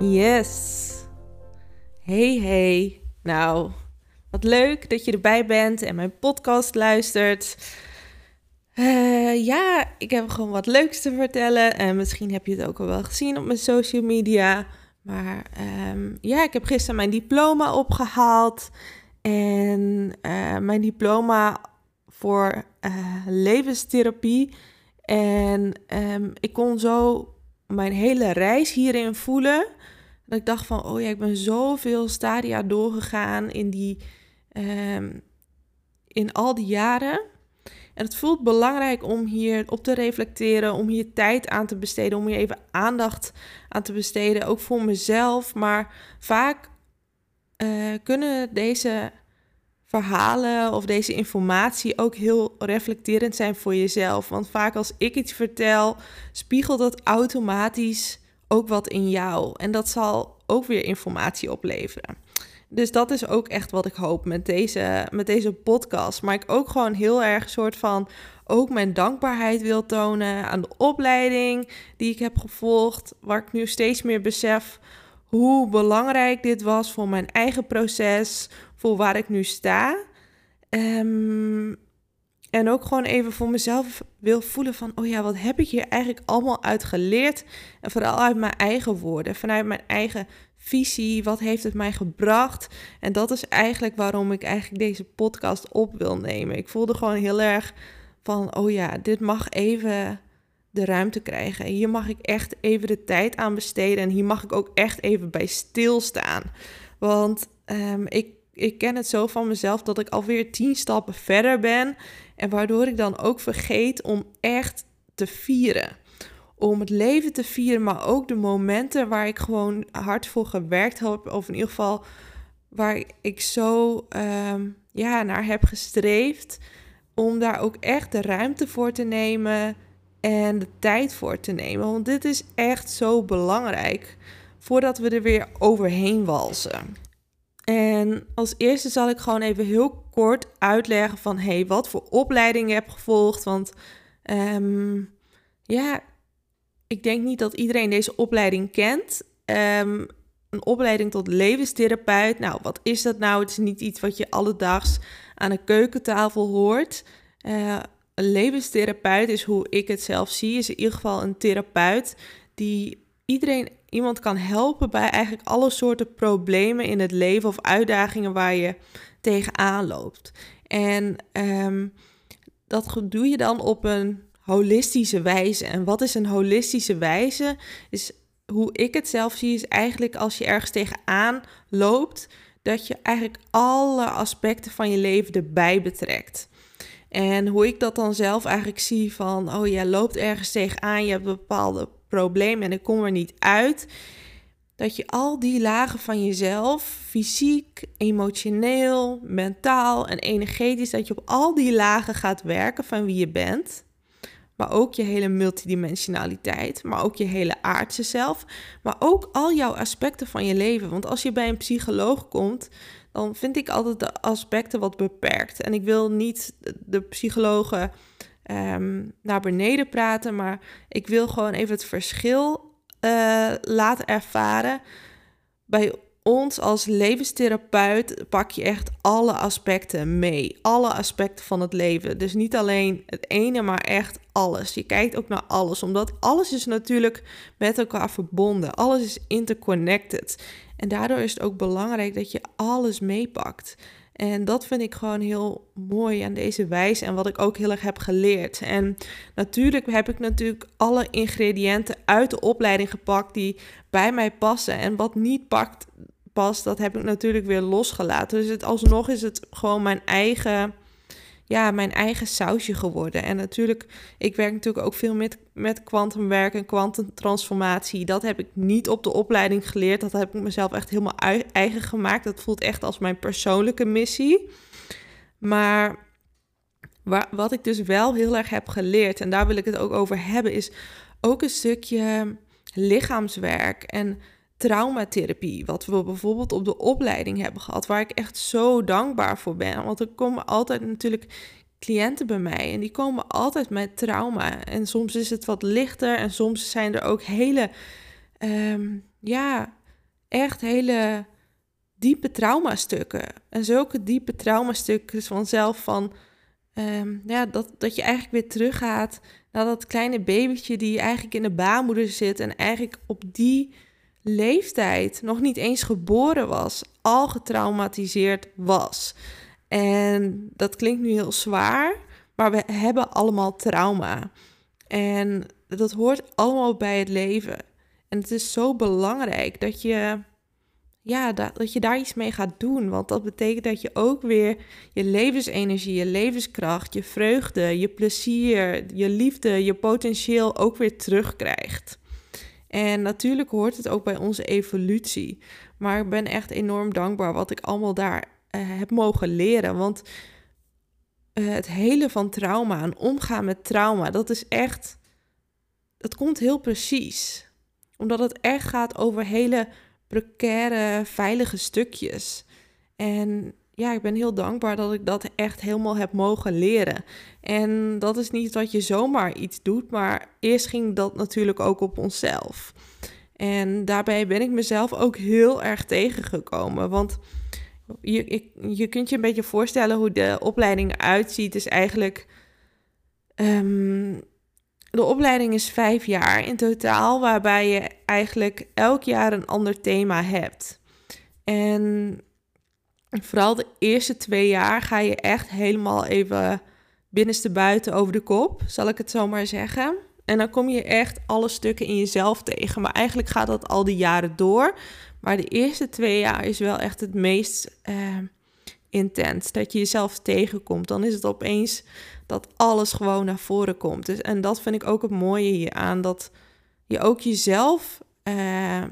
Yes. Hey hey. Nou, wat leuk dat je erbij bent en mijn podcast luistert. Uh, ja, ik heb gewoon wat leuks te vertellen. En misschien heb je het ook al wel gezien op mijn social media. Maar um, ja, ik heb gisteren mijn diploma opgehaald. En uh, mijn diploma voor uh, levenstherapie. En um, ik kon zo mijn hele reis hierin voelen. Dat ik dacht van, oh ja, ik ben zoveel stadia doorgegaan in, die, um, in al die jaren. En het voelt belangrijk om hier op te reflecteren, om hier tijd aan te besteden, om hier even aandacht aan te besteden, ook voor mezelf. Maar vaak uh, kunnen deze verhalen of deze informatie ook heel reflecterend zijn voor jezelf. Want vaak als ik iets vertel, spiegelt dat automatisch ook wat in jou. En dat zal ook weer informatie opleveren. Dus dat is ook echt wat ik hoop met deze, met deze podcast. Maar ik ook gewoon heel erg soort van ook mijn dankbaarheid wil tonen aan de opleiding die ik heb gevolgd. Waar ik nu steeds meer besef hoe belangrijk dit was voor mijn eigen proces, voor waar ik nu sta. Um, en ook gewoon even voor mezelf wil voelen van, oh ja, wat heb ik hier eigenlijk allemaal uit geleerd? En vooral uit mijn eigen woorden, vanuit mijn eigen visie, wat heeft het mij gebracht? En dat is eigenlijk waarom ik eigenlijk deze podcast op wil nemen. Ik voelde gewoon heel erg van, oh ja, dit mag even de ruimte krijgen. En hier mag ik echt even de tijd aan besteden en hier mag ik ook echt even bij stilstaan. Want um, ik, ik ken het zo van mezelf dat ik alweer tien stappen verder ben. En waardoor ik dan ook vergeet om echt te vieren. Om het leven te vieren, maar ook de momenten waar ik gewoon hard voor gewerkt heb. Of in ieder geval waar ik zo um, ja, naar heb gestreefd. Om daar ook echt de ruimte voor te nemen en de tijd voor te nemen. Want dit is echt zo belangrijk voordat we er weer overheen walsen. En als eerste zal ik gewoon even heel kort uitleggen van hey, wat voor opleiding je hebt gevolgd. Want um, ja, ik denk niet dat iedereen deze opleiding kent. Um, een opleiding tot levenstherapeut. Nou, wat is dat nou? Het is niet iets wat je alledaags aan een keukentafel hoort. Uh, een levenstherapeut is hoe ik het zelf zie, is in ieder geval een therapeut die iedereen iemand kan helpen bij eigenlijk alle soorten problemen in het leven of uitdagingen waar je tegenaan loopt. En um, dat doe je dan op een holistische wijze. En wat is een holistische wijze? Is hoe ik het zelf zie, is eigenlijk als je ergens tegenaan loopt, dat je eigenlijk alle aspecten van je leven erbij betrekt. En hoe ik dat dan zelf eigenlijk zie van, oh jij loopt ergens tegenaan, je hebt bepaalde probleem en ik kom er niet uit. Dat je al die lagen van jezelf, fysiek, emotioneel, mentaal en energetisch, dat je op al die lagen gaat werken van wie je bent. Maar ook je hele multidimensionaliteit, maar ook je hele aardse zelf, maar ook al jouw aspecten van je leven. Want als je bij een psycholoog komt, dan vind ik altijd de aspecten wat beperkt. En ik wil niet de psychologen um, naar beneden praten. Maar ik wil gewoon even het verschil uh, laten ervaren. Bij ons als levenstherapeut pak je echt alle aspecten mee. Alle aspecten van het leven. Dus niet alleen het ene, maar echt alles. Je kijkt ook naar alles, omdat alles is natuurlijk met elkaar verbonden. Alles is interconnected. En daardoor is het ook belangrijk dat je alles meepakt. En dat vind ik gewoon heel mooi aan deze wijze en wat ik ook heel erg heb geleerd. En natuurlijk heb ik natuurlijk alle ingrediënten uit de opleiding gepakt die bij mij passen. En wat niet pakt, past, dat heb ik natuurlijk weer losgelaten. Dus het, alsnog is het gewoon mijn eigen ja, mijn eigen sausje geworden. En natuurlijk, ik werk natuurlijk ook veel met, met kwantumwerk en kwantumtransformatie. Dat heb ik niet op de opleiding geleerd. Dat heb ik mezelf echt helemaal eigen gemaakt. Dat voelt echt als mijn persoonlijke missie. Maar wat ik dus wel heel erg heb geleerd, en daar wil ik het ook over hebben, is ook een stukje lichaamswerk en traumatherapie, wat we bijvoorbeeld op de opleiding hebben gehad, waar ik echt zo dankbaar voor ben. Want er komen altijd natuurlijk cliënten bij mij en die komen altijd met trauma. En soms is het wat lichter en soms zijn er ook hele, ehm, ja, echt hele diepe traumastukken. En zulke diepe traumastukken vanzelf van, um, ja, dat, dat je eigenlijk weer teruggaat naar dat kleine babytje die eigenlijk in de baarmoeder zit en eigenlijk op die leeftijd nog niet eens geboren was, al getraumatiseerd was. En dat klinkt nu heel zwaar, maar we hebben allemaal trauma. En dat hoort allemaal bij het leven. En het is zo belangrijk dat je, ja, dat, je daar iets mee gaat doen. Want dat betekent dat je ook weer je levensenergie, je levenskracht, je vreugde, je plezier, je liefde, je potentieel ook weer terugkrijgt. En natuurlijk hoort het ook bij onze evolutie. Maar ik ben echt enorm dankbaar wat ik allemaal daar uh, heb mogen leren. Want uh, het hele van trauma en omgaan met trauma, dat is echt. Dat komt heel precies. Omdat het echt gaat over hele precaire, veilige stukjes. En ja, ik ben heel dankbaar dat ik dat echt helemaal heb mogen leren. En dat is niet dat je zomaar iets doet, maar eerst ging dat natuurlijk ook op onszelf. En daarbij ben ik mezelf ook heel erg tegengekomen. Want je, ik, je kunt je een beetje voorstellen hoe de opleiding eruit ziet. Is eigenlijk. Um, de opleiding is vijf jaar in totaal, waarbij je eigenlijk elk jaar een ander thema hebt. En vooral de eerste twee jaar ga je echt helemaal even binnenste buiten over de kop, zal ik het zo maar zeggen. En dan kom je echt alle stukken in jezelf tegen. Maar eigenlijk gaat dat al die jaren door. Maar de eerste twee jaar is wel echt het meest uh, intens. Dat je jezelf tegenkomt. Dan is het opeens dat alles gewoon naar voren komt. Dus, en dat vind ik ook het mooie hier aan. Dat je ook jezelf uh,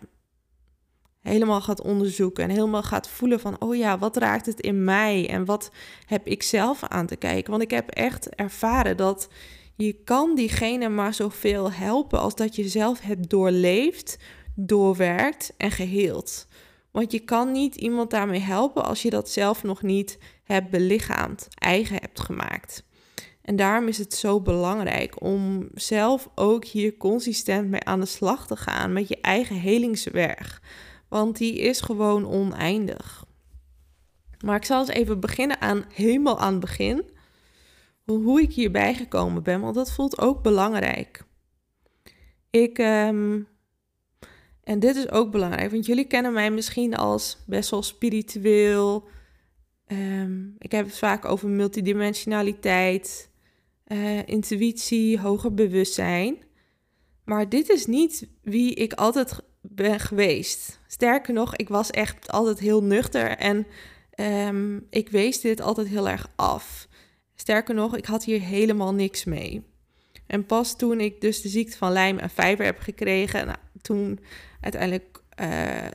helemaal gaat onderzoeken en helemaal gaat voelen van, oh ja, wat raakt het in mij en wat heb ik zelf aan te kijken? Want ik heb echt ervaren dat je kan diegene maar zoveel helpen als dat je zelf hebt doorleefd, doorwerkt en geheeld. Want je kan niet iemand daarmee helpen als je dat zelf nog niet hebt belichaamd, eigen hebt gemaakt. En daarom is het zo belangrijk om zelf ook hier consistent mee aan de slag te gaan met je eigen helingswerk. Want die is gewoon oneindig. Maar ik zal eens even beginnen aan helemaal aan het begin. Hoe ik hierbij gekomen ben, want dat voelt ook belangrijk. Ik, um, en dit is ook belangrijk, want jullie kennen mij misschien als best wel spiritueel. Um, ik heb het vaak over multidimensionaliteit, uh, intuïtie, hoger bewustzijn. Maar dit is niet wie ik altijd ben geweest. Sterker nog, ik was echt altijd heel nuchter en um, ik wees dit altijd heel erg af. Sterker nog, ik had hier helemaal niks mee. En pas toen ik dus de ziekte van lijm en vijver heb gekregen, nou, toen uiteindelijk uh,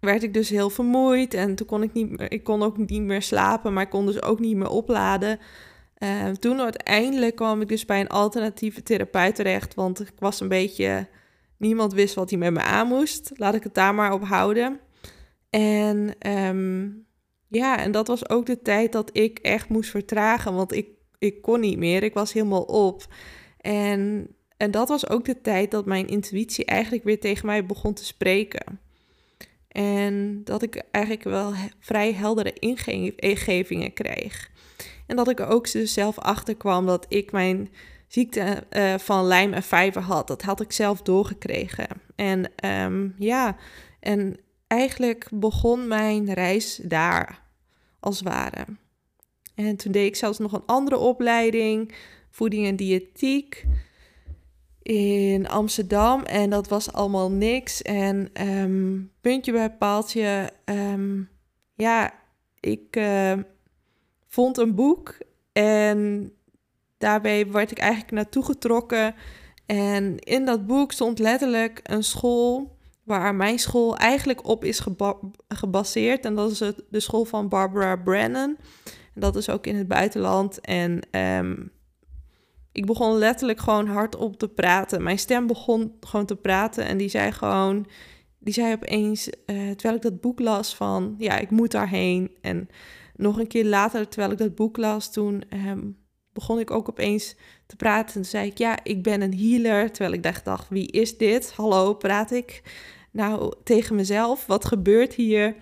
werd ik dus heel vermoeid en toen kon ik niet meer, ik kon ook niet meer slapen, maar ik kon dus ook niet meer opladen. Uh, toen uiteindelijk kwam ik dus bij een alternatieve therapeut terecht, want ik was een beetje Niemand wist wat hij met me aan moest. Laat ik het daar maar op houden. En um, ja, en dat was ook de tijd dat ik echt moest vertragen, want ik, ik kon niet meer. Ik was helemaal op. En, en dat was ook de tijd dat mijn intuïtie eigenlijk weer tegen mij begon te spreken. En dat ik eigenlijk wel vrij heldere ingevingen kreeg. En dat ik ook zelf achter kwam dat ik mijn ziekte uh, van lijm en vijver had. Dat had ik zelf doorgekregen. En um, ja, en eigenlijk begon mijn reis daar, als ware. En toen deed ik zelfs nog een andere opleiding, voeding en diëtiek, in Amsterdam. En dat was allemaal niks. En um, puntje bij paaltje, um, ja, ik uh, vond een boek En daarbij werd ik eigenlijk naartoe getrokken. En in dat boek stond letterlijk een school waar mijn school eigenlijk op is gebaseerd. En dat is de school van Barbara Brennan. En dat is ook in het buitenland. En ehm, ik begon letterlijk gewoon hardop te praten. Mijn stem begon gewoon te praten. En die zei gewoon, die zei opeens, uh, terwijl ik dat boek las, van ja, ik moet daarheen. En nog een keer later, terwijl ik dat boek las, toen um, begon ik ook opeens te praten. En zei ik, ja, ik ben een healer. Terwijl ik dacht, dacht wie is dit? Hallo, praat ik nou tegen mezelf? Wat gebeurt hier?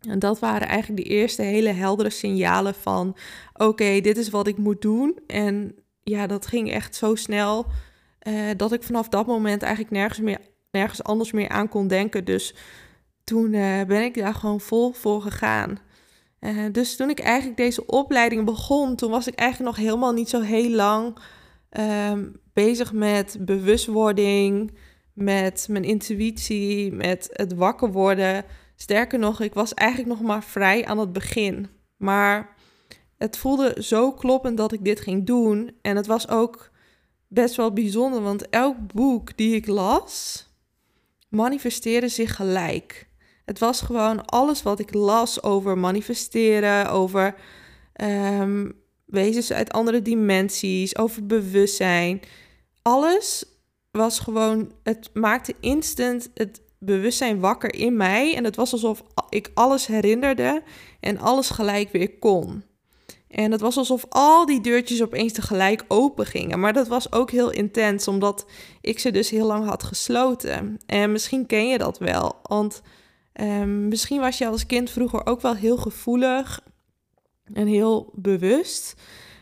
En dat waren eigenlijk de eerste hele heldere signalen van: oké, dit is wat ik moet doen. En ja, dat ging echt zo snel uh, dat ik vanaf dat moment eigenlijk nergens, meer, nergens anders meer aan kon denken. Dus toen uh, ben ik daar gewoon vol voor gegaan. Uh, dus toen ik eigenlijk deze opleiding begon, toen was ik eigenlijk nog helemaal niet zo heel lang um, bezig met bewustwording, met mijn intuïtie, met het wakker worden. Sterker nog, ik was eigenlijk nog maar vrij aan het begin. Maar het voelde zo kloppend dat ik dit ging doen. En het was ook best wel bijzonder, want elk boek die ik las, manifesteerde zich gelijk. Het was gewoon alles wat ik las over manifesteren, over um, wezens uit andere dimensies, over bewustzijn. Alles was gewoon, het maakte instant het bewustzijn wakker in mij. En het was alsof ik alles herinnerde en alles gelijk weer kon. En het was alsof al die deurtjes opeens tegelijk open gingen. Maar dat was ook heel intens, omdat ik ze dus heel lang had gesloten. En misschien ken je dat wel, want um, misschien was je als kind vroeger ook wel heel gevoelig en heel bewust.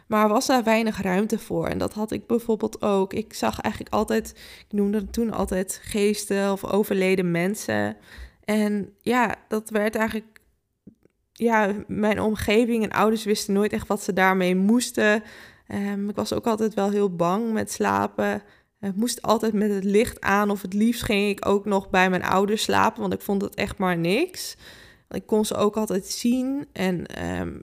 Maar was daar weinig ruimte voor. En dat had ik bijvoorbeeld ook. Ik zag eigenlijk altijd, ik noemde het toen altijd geesten of overleden mensen. En ja, dat werd eigenlijk ja, mijn omgeving en ouders wisten nooit echt wat ze daarmee moesten. Um, ik was ook altijd wel heel bang met slapen. Ik moest altijd met het licht aan of het liefst ging ik ook nog bij mijn ouders slapen, want ik vond het echt maar niks. Ik kon ze ook altijd zien en um,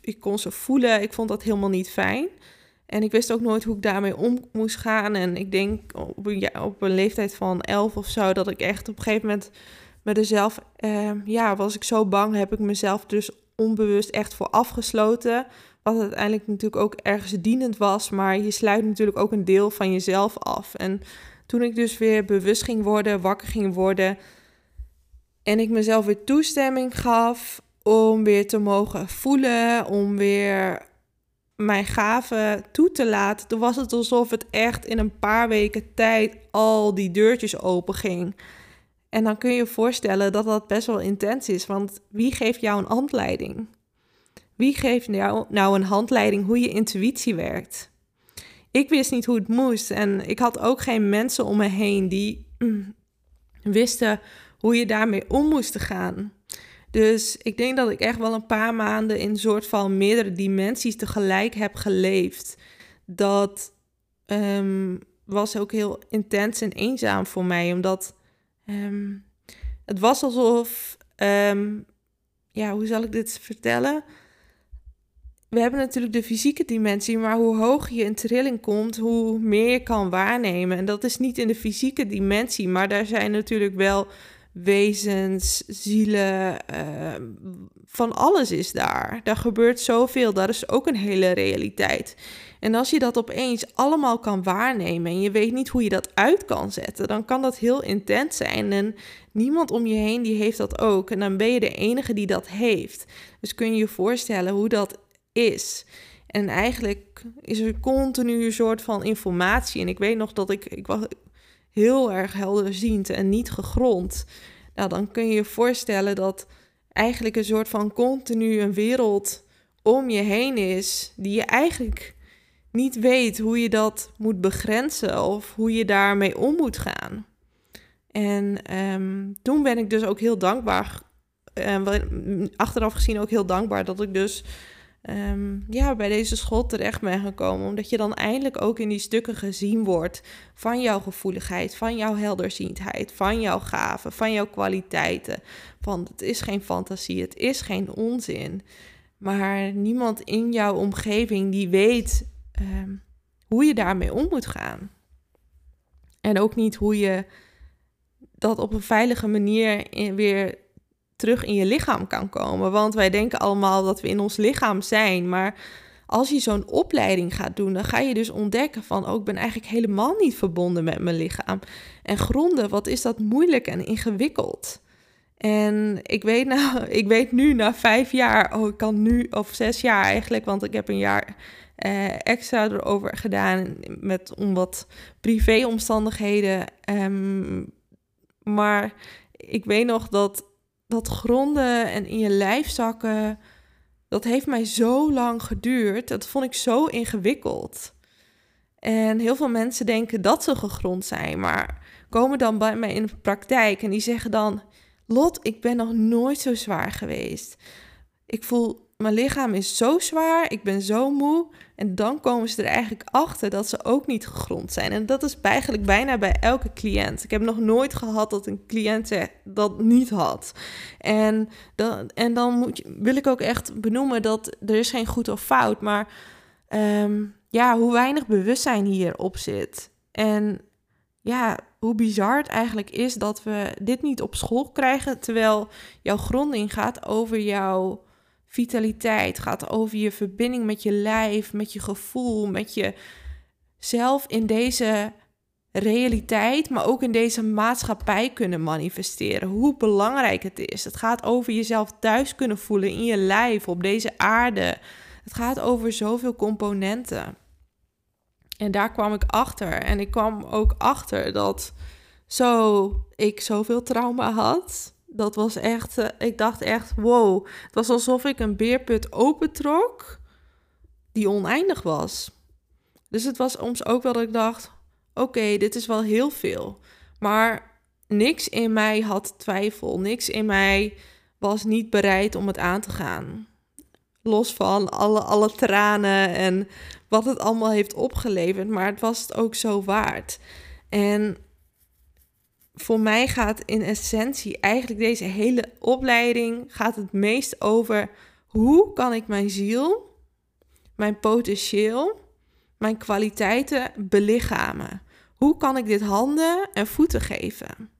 ik kon ze voelen. Ik vond dat helemaal niet fijn. En ik wist ook nooit hoe ik daarmee om moest gaan. En ik denk op een, op een leeftijd van elf of zo, dat ik echt op een gegeven moment met mezelf, uh, ja, was ik zo bang, heb ik mezelf dus onbewust echt voor afgesloten. Wat uiteindelijk natuurlijk ook ergens dienend was, maar je sluit natuurlijk ook een deel van jezelf af. En toen ik dus weer bewust ging worden, wakker ging worden en ik mezelf weer toestemming gaf om weer te mogen voelen, om weer mijn gaven toe te laten, toen was het alsof het echt in een paar weken tijd al die deurtjes open ging. En dan kun je je voorstellen dat dat best wel intens is, want wie geeft jou een handleiding? Wie geeft jou nou een handleiding hoe je intuïtie werkt? Ik wist niet hoe het moest en ik had ook geen mensen om me heen die wisten hoe je daarmee om moest gaan. Dus ik denk dat ik echt wel een paar maanden in een soort van meerdere dimensies tegelijk heb geleefd. Dat um, was ook heel intens en eenzaam voor mij, omdat um, het was alsof, um, ja, hoe zal ik dit vertellen? We hebben natuurlijk de fysieke dimensie, maar hoe hoger je in trilling komt, hoe meer je kan waarnemen. En dat is niet in de fysieke dimensie, maar daar zijn natuurlijk wel wezens, zielen, uh, van alles is daar. Daar gebeurt zoveel, dat is ook een hele realiteit. En als je dat opeens allemaal kan waarnemen en je weet niet hoe je dat uit kan zetten, dan kan dat heel intens zijn. En niemand om je heen die heeft dat ook. En dan ben je de enige die dat heeft. Dus kun je je voorstellen hoe dat is. En eigenlijk is er continu een soort van informatie. En ik weet nog dat ik, ik was, heel erg helderziend en niet gegrond. Nou, dan kun je je voorstellen dat eigenlijk een soort van continu een wereld om je heen is, die je eigenlijk niet weet hoe je dat moet begrenzen of hoe je daarmee om moet gaan. En um, toen ben ik dus ook heel dankbaar, uh, achteraf gezien ook heel dankbaar dat ik dus um, ja, bij deze school terecht ben gekomen. Omdat je dan eindelijk ook in die stukken gezien wordt van jouw gevoeligheid, van jouw helderziendheid, van jouw gaven, van jouw kwaliteiten. Van het is geen fantasie, het is geen onzin. Maar niemand in jouw omgeving die weet ehm, hoe je daarmee om moet gaan. En ook niet hoe je dat op een veilige manier weer terug in je lichaam kan komen. Want wij denken allemaal dat we in ons lichaam zijn. Maar als je zo'n opleiding gaat doen, dan ga je dus ontdekken van... oh, ik ben eigenlijk helemaal niet verbonden met mijn lichaam. En gronden, wat is dat moeilijk en ingewikkeld. En ik weet, nou, ik weet nu na vijf jaar, oh, ik kan nu, of zes jaar eigenlijk, want ik heb een jaar uh, extra erover gedaan met om wat privéomstandigheden. Um, maar ik weet nog dat dat gronden en in je lijf zakken, dat heeft mij zo lang geduurd. Dat vond ik zo ingewikkeld. En heel veel mensen denken dat ze gegrond zijn, maar komen dan bij mij in de praktijk en die zeggen dan: Lot, ik ben nog nooit zo zwaar geweest. Ik voel, mijn lichaam is zo zwaar, ik ben zo moe. En dan komen ze er eigenlijk achter dat ze ook niet gegrond zijn. En dat is eigenlijk bijna bij elke cliënt. Ik heb nog nooit gehad dat een cliënt dat niet had. En dan, en dan moet je, wil ik ook echt benoemen dat er is geen goed of fout, maar um, ja, hoe weinig bewustzijn hierop zit. En ja, hoe bizar het eigenlijk is dat we dit niet op school krijgen, terwijl jouw gronding gaat over jouw vitaliteit, gaat over je verbinding met je lijf, met je gevoel, met jezelf in deze realiteit, maar ook in deze maatschappij kunnen manifesteren. Hoe belangrijk het is. Het gaat over jezelf thuis kunnen voelen in je lijf, op deze aarde. Het gaat over zoveel componenten. En daar kwam ik achter. En ik kwam ook achter dat zo ik zoveel trauma had. Dat was echt, uh, ik dacht echt, wow. Het was alsof ik een beerput opentrok die oneindig was. Dus het was soms ook wel dat ik dacht, oké, dit is wel heel veel. Maar niks in mij had twijfel. Niks in mij was niet bereid om het aan te gaan. Los van alle, alle tranen en wat het allemaal heeft opgeleverd. Maar het was het ook zo waard. En voor mij gaat in essentie eigenlijk deze hele opleiding gaat het meest over hoe kan ik mijn ziel, mijn potentieel, mijn kwaliteiten belichamen. Hoe kan ik dit handen en voeten geven?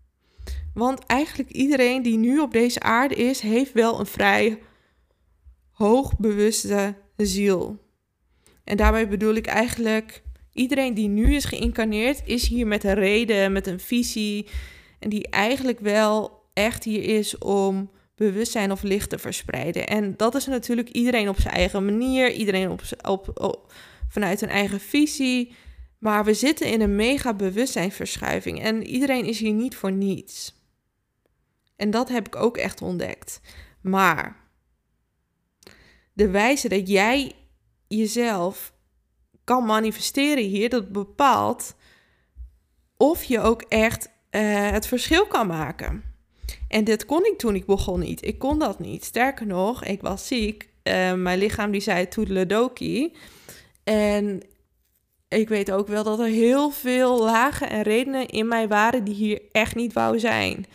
Want eigenlijk iedereen die nu op deze aarde is, heeft wel een vrij hoogbewuste ziel. En daarbij bedoel ik eigenlijk iedereen die nu is geïncarneerd, is hier met een reden, met een visie. En die eigenlijk wel echt hier is om bewustzijn of licht te verspreiden. En dat is natuurlijk iedereen op zijn eigen manier, iedereen op, op, vanuit een eigen visie. Maar we zitten in een mega bewustzijnsverschuiving en iedereen is hier niet voor niets. En dat heb ik ook echt ontdekt. Maar de wijze dat jij jezelf kan manifesteren hier, dat bepaalt of je ook echt uh, het verschil kan maken. En dit kon ik toen ik begon niet. Ik kon dat niet. Sterker nog, ik was ziek. Uh, mijn lichaam die zei toedeledoki. En ik weet ook wel dat er heel veel lagen en redenen in mij waren die hier echt niet wou zijn.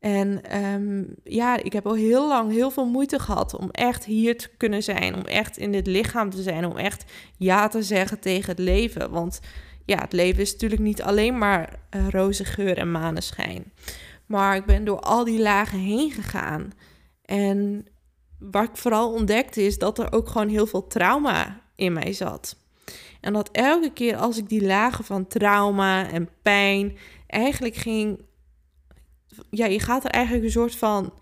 En um, ja, ik heb al heel lang heel veel moeite gehad om echt hier te kunnen zijn. Om echt in dit lichaam te zijn. Om echt ja te zeggen tegen het leven. Want ja, het leven is natuurlijk niet alleen maar uh, roze geur en maneschijn. Maar ik ben door al die lagen heen gegaan. En wat ik vooral ontdekte is dat er ook gewoon heel veel trauma in mij zat. En dat elke keer als ik die lagen van trauma en pijn eigenlijk ging ja, je gaat er eigenlijk een soort van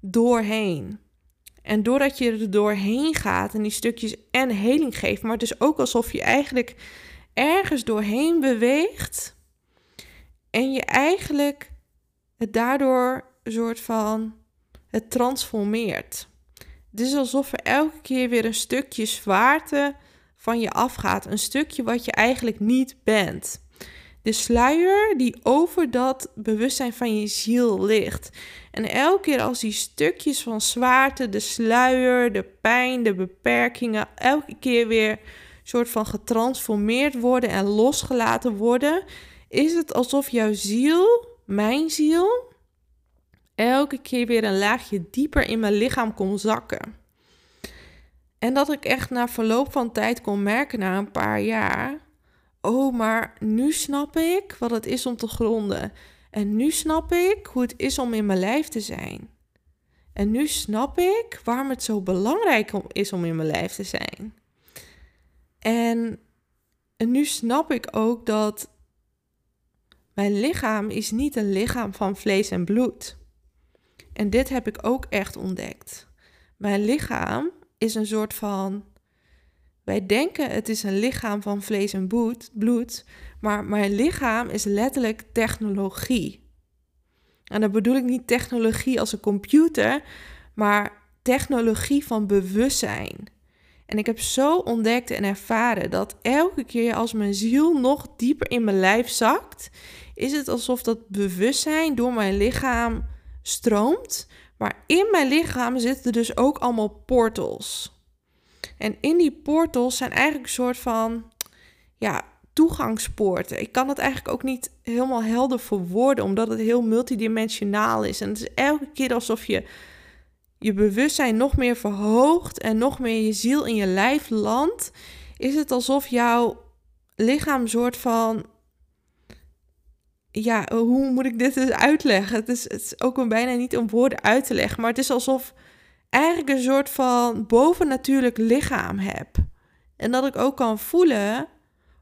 doorheen. En doordat je er doorheen gaat en die stukjes en heling geeft, maar het is ook alsof je eigenlijk ergens doorheen beweegt en je eigenlijk het daardoor een soort van het transformeert. Het is alsof er elke keer weer een stukje zwaarte van je afgaat, een stukje wat je eigenlijk niet bent de sluier die over dat bewustzijn van je ziel ligt. En elke keer als die stukjes van zwaarte, de sluier, de pijn, de beperkingen, elke keer weer soort van getransformeerd worden en losgelaten worden, is het alsof jouw ziel, mijn ziel, elke keer weer een laagje dieper in mijn lichaam kon zakken. En dat ik echt na verloop van tijd kon merken, na een paar jaar. Oh, maar nu snap ik wat het is om te gronden. En nu snap ik hoe het is om in mijn lijf te zijn. En nu snap ik waarom het zo belangrijk is om in mijn lijf te zijn. En, en nu snap ik ook dat mijn lichaam is niet een lichaam van vlees en bloed. En dit heb ik ook echt ontdekt. Mijn lichaam is een soort van. Wij denken het is een lichaam van vlees en bloed, maar mijn lichaam is letterlijk technologie. En dan bedoel ik niet technologie als een computer, maar technologie van bewustzijn. En ik heb zo ontdekt en ervaren dat elke keer als mijn ziel nog dieper in mijn lijf zakt, is het alsof dat bewustzijn door mijn lichaam stroomt. Maar in mijn lichaam zitten dus ook allemaal portals. En in die portals zijn eigenlijk een soort van ja, toegangspoorten. Ik kan het eigenlijk ook niet helemaal helder verwoorden, omdat het heel multidimensionaal is. En het is elke keer alsof je je bewustzijn nog meer verhoogt en nog meer je ziel in je lijf landt. Is het alsof jouw lichaam soort van ja, hoe moet ik dit dus uitleggen? Het is, het is ook bijna niet om woorden uit te leggen, maar het is alsof eigenlijk een soort van bovennatuurlijk lichaam heb. En dat ik ook kan voelen,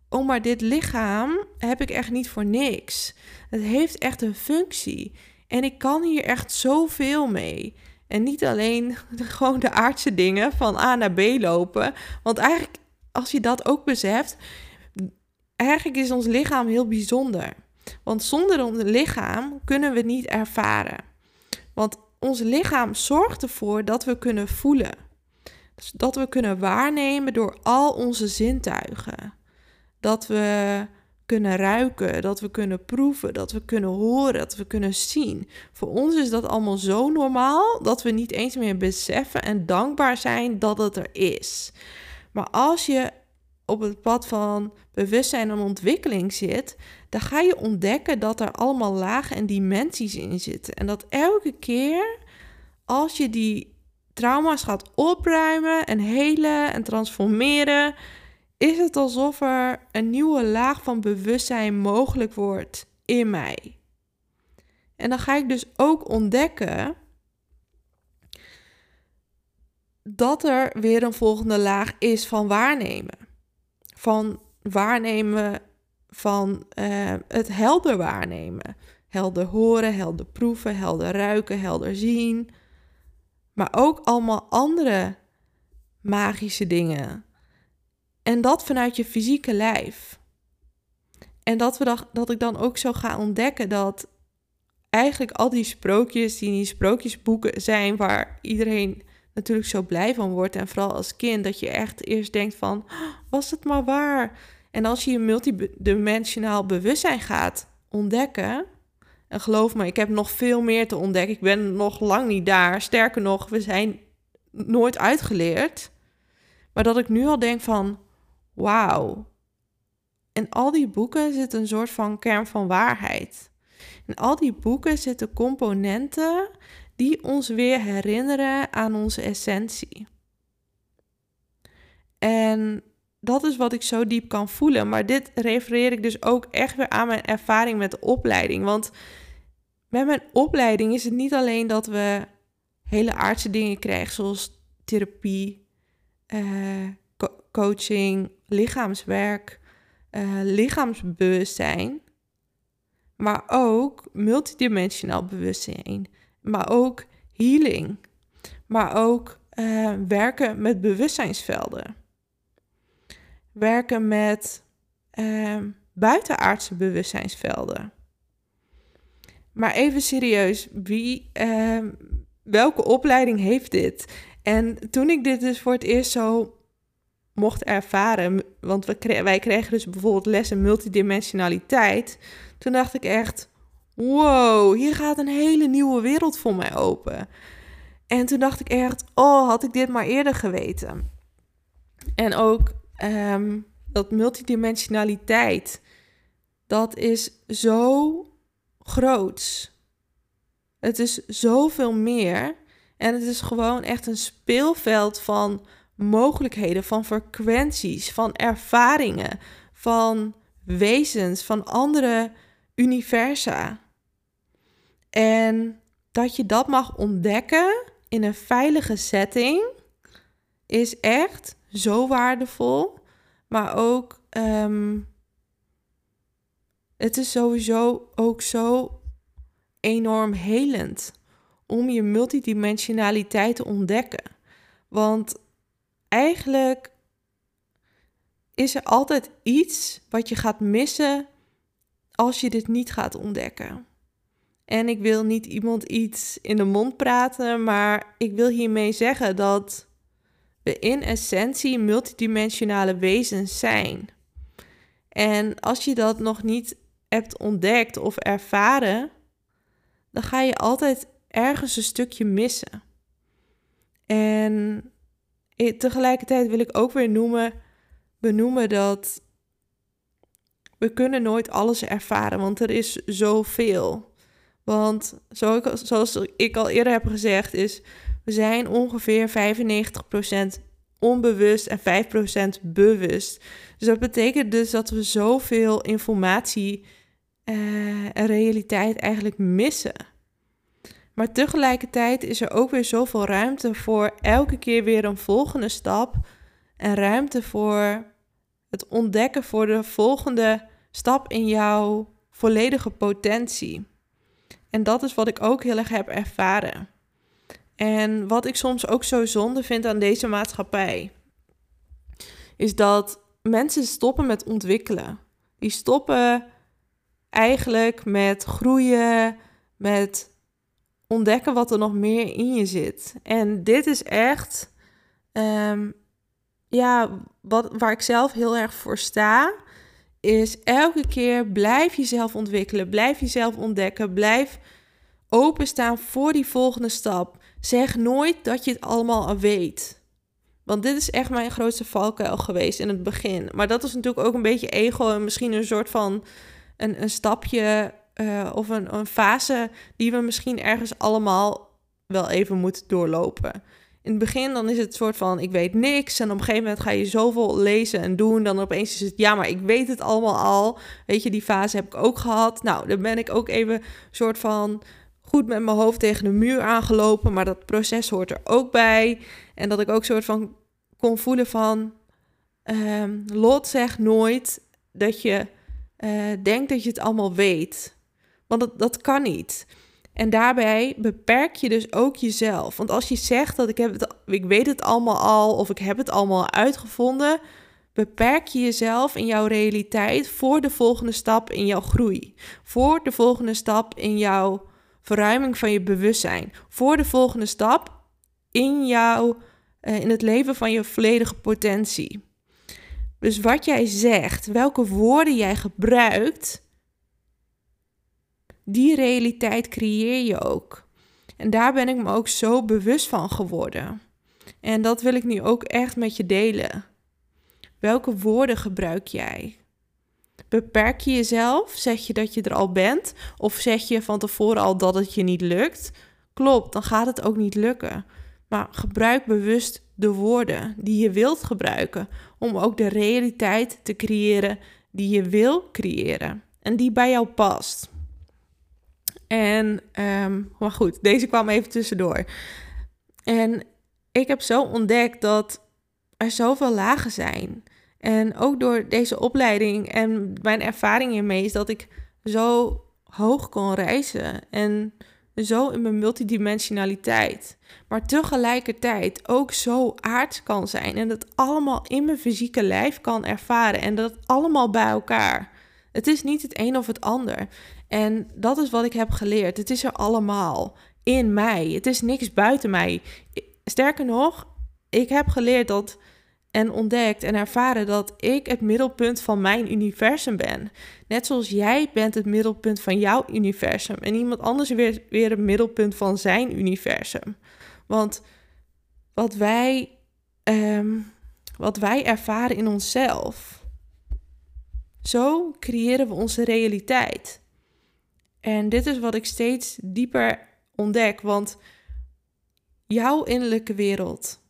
oh maar dit lichaam heb ik echt niet voor niks. Het heeft echt een functie. En ik kan hier echt zoveel mee. En niet alleen gewoon de aardse dingen van A naar B lopen. Want eigenlijk, als je dat ook beseft, eigenlijk is ons lichaam heel bijzonder. Want zonder ons lichaam kunnen we niet ervaren. Want ons lichaam zorgt ervoor dat we kunnen voelen. Dus dat we kunnen waarnemen door al onze zintuigen. Dat we kunnen ruiken, dat we kunnen proeven, dat we kunnen horen, dat we kunnen zien. Voor ons is dat allemaal zo normaal dat we niet eens meer beseffen en dankbaar zijn dat het er is. Maar als je op het pad van bewustzijn en ontwikkeling zit, dan ga je ontdekken dat er allemaal lagen en dimensies in zitten. En dat elke keer als je die trauma's gaat opruimen en helen en transformeren, is het alsof er een nieuwe laag van bewustzijn mogelijk wordt in mij. En dan ga ik dus ook ontdekken dat er weer een volgende laag is van waarnemen. Van waarnemen van uh, het helder waarnemen. Helder horen, helder proeven, helder ruiken, helder zien. Maar ook allemaal andere magische dingen. En dat vanuit je fysieke lijf. En dat, we dat, dat ik dan ook zo ga ontdekken dat eigenlijk al die sprookjes die in die sprookjesboeken zijn, waar iedereen natuurlijk zo blij van wordt. En vooral als kind, dat je echt eerst denkt van, was het maar waar? En als je je multidimensionaal bewustzijn gaat ontdekken, en geloof me, ik heb nog veel meer te ontdekken. Ik ben nog lang niet daar. Sterker nog, we zijn nooit uitgeleerd. Maar dat ik nu al denk van, wauw. In al die boeken zit een soort van kern van waarheid. In al die boeken zitten componenten die ons weer herinneren aan onze essentie. En dat is wat ik zo diep kan voelen. Maar dit refereer ik dus ook echt weer aan mijn ervaring met de opleiding. Want met mijn opleiding is het niet alleen dat we hele aardse dingen krijgen, zoals therapie, uh, coaching, lichaamswerk, uh, lichaamsbewustzijn, maar ook multidimensionaal bewustzijn, maar ook healing, maar ook uh, werken met bewustzijnsvelden werken met uh, buitenaardse bewustzijnsvelden. Maar even serieus, wie, uh, welke opleiding heeft dit? En toen ik dit dus voor het eerst zo mocht ervaren, want we wij kregen dus bijvoorbeeld lessen multidimensionaliteit, toen dacht ik echt, wow, hier gaat een hele nieuwe wereld voor mij open. En toen dacht ik echt, oh, had ik dit maar eerder geweten. En ook um, dat multidimensionaliteit, dat is zo groots. Het is zoveel meer. En het is gewoon echt een speelveld van mogelijkheden, van frequenties, van ervaringen, van wezens, van andere universa. En dat je dat mag ontdekken in een veilige setting is echt zo waardevol. Maar ook, ehm, het is sowieso ook zo enorm helend om je multidimensionaliteit te ontdekken. Want eigenlijk is er altijd iets wat je gaat missen als je dit niet gaat ontdekken. En ik wil niet iemand iets in de mond praten, maar ik wil hiermee zeggen dat we in essentie multidimensionale wezens zijn. En als je dat nog niet hebt ontdekt of ervaren, dan ga je altijd ergens een stukje missen. En tegelijkertijd wil ik ook weer noemen, benoemen dat we kunnen nooit alles ervaren, want er is zoveel. Want zoals ik al eerder heb gezegd, is zijn ongeveer 95% onbewust en 5% bewust. Dus dat betekent dus dat we zoveel informatie uh, en realiteit eigenlijk missen. Maar tegelijkertijd is er ook weer zoveel ruimte voor elke keer weer een volgende stap. En ruimte voor het ontdekken voor de volgende stap in jouw volledige potentie. En dat is wat ik ook heel erg heb ervaren. En wat ik soms ook zo zonde vind aan deze maatschappij, is dat mensen stoppen met ontwikkelen. Die stoppen eigenlijk met groeien, met ontdekken wat er nog meer in je zit. En dit is echt, um, ja, wat, waar ik zelf heel erg voor sta, is elke keer blijf jezelf ontwikkelen, blijf jezelf ontdekken, blijf openstaan voor die volgende stap. Zeg nooit dat je het allemaal al weet. Want dit is echt mijn grootste valkuil geweest in het begin. Maar dat is natuurlijk ook een beetje ego en misschien een soort van een, een stapje uh, of een, een fase die we misschien ergens allemaal wel even moeten doorlopen. In het begin dan is het soort van ik weet niks en op een gegeven moment ga je zoveel lezen en doen, dan opeens is het ja, maar ik weet het allemaal al. Weet je, die fase heb ik ook gehad. Nou, dan ben ik ook even soort van goed met mijn hoofd tegen de muur aangelopen, maar dat proces hoort er ook bij. En dat ik ook soort van kon voelen van um, Lot zegt nooit dat je uh, denkt dat je het allemaal weet. Want dat, dat kan niet. En daarbij beperk je dus ook jezelf. Want als je zegt dat ik, heb ik weet het allemaal al of ik heb het allemaal uitgevonden, beperk je jezelf in jouw realiteit voor de volgende stap in jouw groei. Voor de volgende stap in jouw verruiming van je bewustzijn. Voor de volgende stap in jouw, uh, in het leven van je volledige potentie. Dus wat jij zegt, welke woorden jij gebruikt, die realiteit creëer je ook. En daar ben ik me ook zo bewust van geworden. En dat wil ik nu ook echt met je delen. Welke woorden gebruik jij? Beperk je jezelf? Zeg je dat je er al bent? Of zeg je van tevoren al dat het je niet lukt? Klopt, dan gaat het ook niet lukken. Maar gebruik bewust de woorden die je wilt gebruiken om ook de realiteit te creëren die je wil creëren en die bij jou past. En, um, maar goed, deze kwam even tussendoor. En ik heb zo ontdekt dat er zoveel lagen zijn. En ook door deze opleiding en mijn ervaring hiermee is dat ik zo hoog kon reizen en zo in mijn multidimensionaliteit. Maar tegelijkertijd ook zo aards kan zijn en dat allemaal in mijn fysieke lijf kan ervaren en dat allemaal bij elkaar. Het is niet het een of het ander. En dat is wat ik heb geleerd. Het is er allemaal in mij. Het is niks buiten mij. Sterker nog, ik heb geleerd dat en ontdekt en ervaren dat ik het middelpunt van mijn universum ben. Net zoals jij bent het middelpunt van jouw universum en iemand anders weer, weer het middelpunt van zijn universum. Want wat wij, ehm, wat wij ervaren in onszelf, zo creëren we onze realiteit. En dit is wat ik steeds dieper ontdek, want jouw innerlijke wereld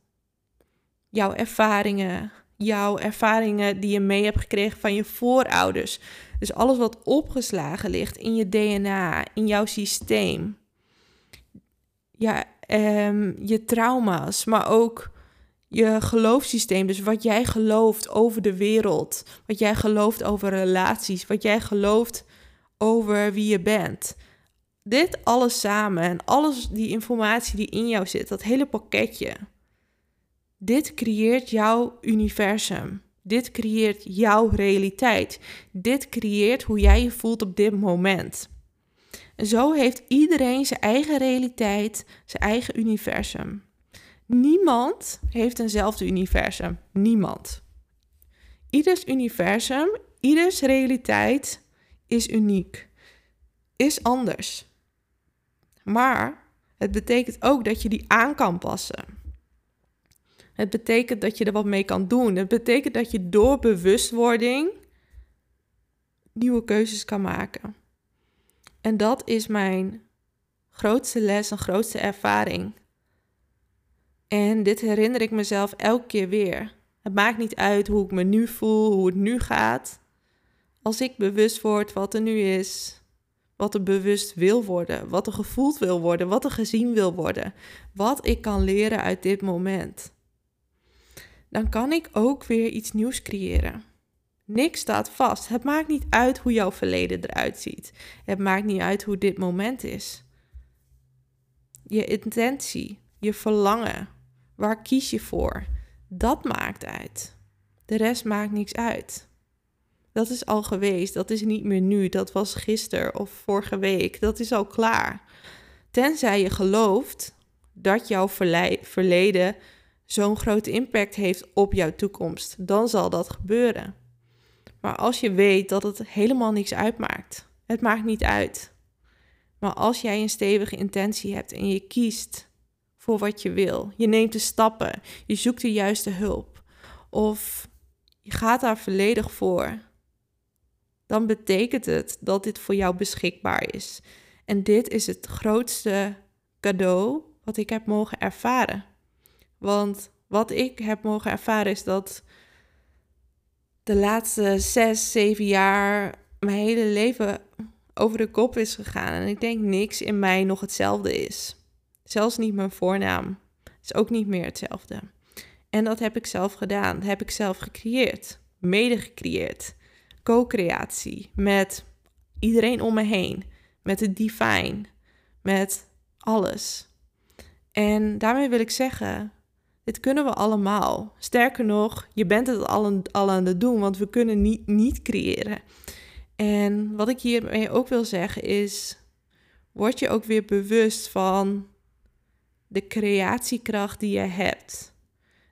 jouw ervaringen, jouw ervaringen die je mee hebt gekregen van je voorouders. Dus alles wat opgeslagen ligt in je DNA, in jouw systeem. Ja, um, je trauma's, maar ook je geloofssysteem. Dus wat jij gelooft over de wereld, wat jij gelooft over relaties, wat jij gelooft over wie je bent. Dit alles samen en alles die informatie die in jou zit, dat hele pakketje. Dit creëert jouw universum. Dit creëert jouw realiteit. Dit creëert hoe jij je voelt op dit moment. En zo heeft iedereen zijn eigen realiteit, zijn eigen universum. Niemand heeft eenzelfde universum. Niemand. Ieders universum, ieders realiteit is uniek. Is anders. Maar het betekent ook dat je die aan kan passen. Het betekent dat je er wat mee kan doen. Het betekent dat je door bewustwording nieuwe keuzes kan maken. En dat is mijn grootste les en grootste ervaring. En dit herinner ik mezelf elke keer weer. Het maakt niet uit hoe ik me nu voel, hoe het nu gaat. Als ik bewust word wat er nu is, wat er bewust wil worden, wat er gevoeld wil worden, wat er gezien wil worden, wat ik kan leren uit dit moment, dan kan ik ook weer iets nieuws creëren. Niks staat vast. Het maakt niet uit hoe jouw verleden eruit ziet. Het maakt niet uit hoe dit moment is. Je intentie, je verlangen, waar kies je voor? Dat maakt uit. De rest maakt niks uit. Dat is al geweest, dat is niet meer nu, dat was gisteren of vorige week, dat is al klaar. Tenzij je gelooft dat jouw verleden zo'n grote impact heeft op jouw toekomst, dan zal dat gebeuren. Maar als je weet dat het helemaal niks uitmaakt, het maakt niet uit. Maar als jij een stevige intentie hebt en je kiest voor wat je wil, je neemt de stappen, je zoekt de juiste hulp of je gaat daar volledig voor, dan betekent het dat dit voor jou beschikbaar is. En dit is het grootste cadeau wat ik heb mogen ervaren. Want wat ik heb mogen ervaren is dat de laatste zes, zeven jaar mijn hele leven over de kop is gegaan. En ik denk niks in mij nog hetzelfde is. Zelfs niet mijn voornaam is ook niet meer hetzelfde. En dat heb ik zelf gedaan. Dat heb ik zelf gecreëerd. Mede gecreëerd. Co-creatie met iedereen om me heen. Met het divine. Met alles. En daarmee wil ik zeggen, dit kunnen we allemaal. Sterker nog, je bent het al aan, al aan het doen, want we kunnen niet, niet creëren. En wat ik hiermee ook wil zeggen is, word je ook weer bewust van de creatiekracht die je hebt.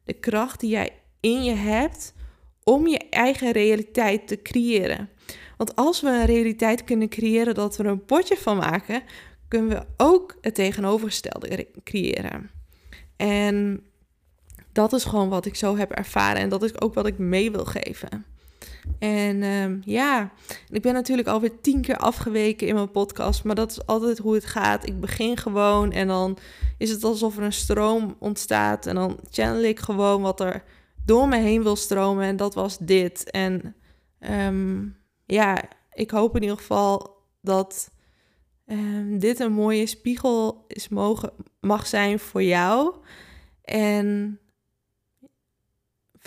De kracht die jij in je hebt om je eigen realiteit te creëren. Want als we een realiteit kunnen creëren dat we er een potje van maken, kunnen we ook het tegenovergestelde creëren. En dat is gewoon wat ik zo heb ervaren en dat is ook wat ik mee wil geven. En um, ja, ik ben natuurlijk alweer tien keer afgeweken in mijn podcast, maar dat is altijd hoe het gaat. Ik begin gewoon en dan is het alsof er een stroom ontstaat en dan channel ik gewoon wat er door me heen wil stromen en dat was dit. En um, ja, ik hoop in ieder geval dat um, dit een mooie spiegel is mogen, mag zijn voor jou. En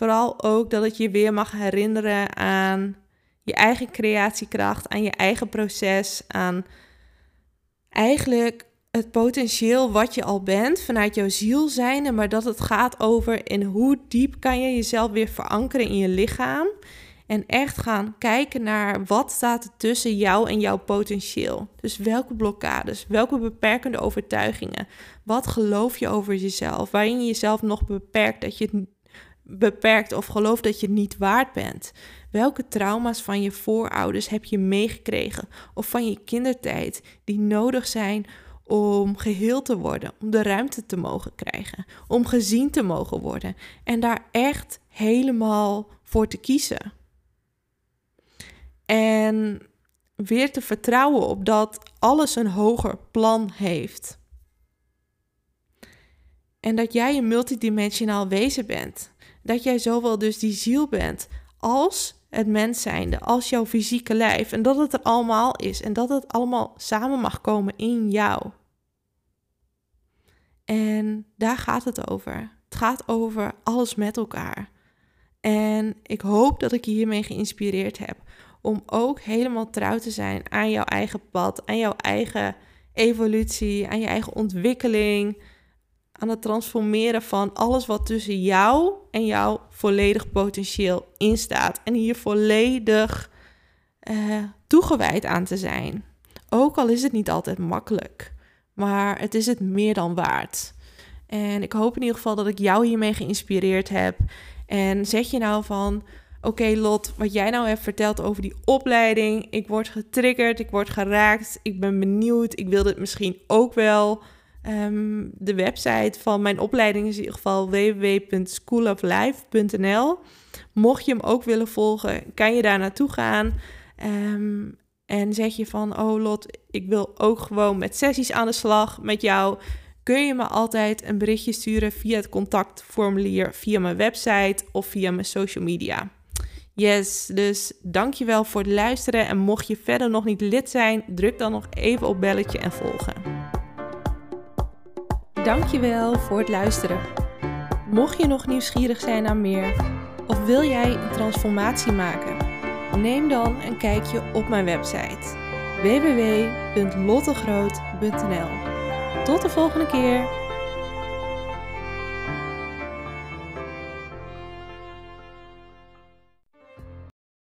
Vooral ook dat het je weer mag herinneren aan je eigen creatiekracht, aan je eigen proces, aan eigenlijk het potentieel wat je al bent vanuit jouw ziel zijn, maar dat het gaat over in hoe diep kan je jezelf weer verankeren in je lichaam en echt gaan kijken naar wat staat er tussen jou en jouw potentieel. Dus welke blokkades, welke beperkende overtuigingen, wat geloof je over jezelf, waarin je jezelf nog beperkt dat je beperkt of gelooft dat je niet waard bent? Welke trauma's van je voorouders heb je meegekregen of van je kindertijd die nodig zijn om geheel te worden, om de ruimte te mogen krijgen, om gezien te mogen worden en daar echt helemaal voor te kiezen? En weer te vertrouwen op dat alles een hoger plan heeft. En dat jij een multidimensionaal wezen bent. Dat jij zowel dus die ziel bent als het mens zijnde, als jouw fysieke lijf. En dat het er allemaal is en dat het allemaal samen mag komen in jou. En daar gaat het over. Het gaat over alles met elkaar. En ik hoop dat ik je hiermee geïnspireerd heb om ook helemaal trouw te zijn aan jouw eigen pad, aan jouw eigen evolutie, aan je eigen ontwikkeling, aan het transformeren van alles wat tussen jou en jouw volledig potentieel instaat. En hier volledig uh, toegewijd aan te zijn. Ook al is het niet altijd makkelijk, maar het is het meer dan waard. En ik hoop in ieder geval dat ik jou hiermee geïnspireerd heb. En zeg je nou van, oké Lot, wat jij nou hebt verteld over die opleiding, ik word getriggerd, ik word geraakt, ik ben benieuwd, ik wil dit misschien ook wel. Ehm, de website van mijn opleiding is in ieder geval www.schooloflife.nl. Mocht je hem ook willen volgen, kan je daar naartoe gaan. Ehm, en zeg je van, oh Lot, ik wil ook gewoon met sessies aan de slag met jou. Kun je me altijd een berichtje sturen via het contactformulier, via mijn website of via mijn social media. Yes, dus dankjewel voor het luisteren. En mocht je verder nog niet lid zijn, druk dan nog even op belletje en volgen. Dankjewel voor het luisteren. Mocht je nog nieuwsgierig zijn naar meer of wil jij een transformatie maken, neem dan een kijkje op mijn website www.lottegroot.nl. Tot de volgende keer.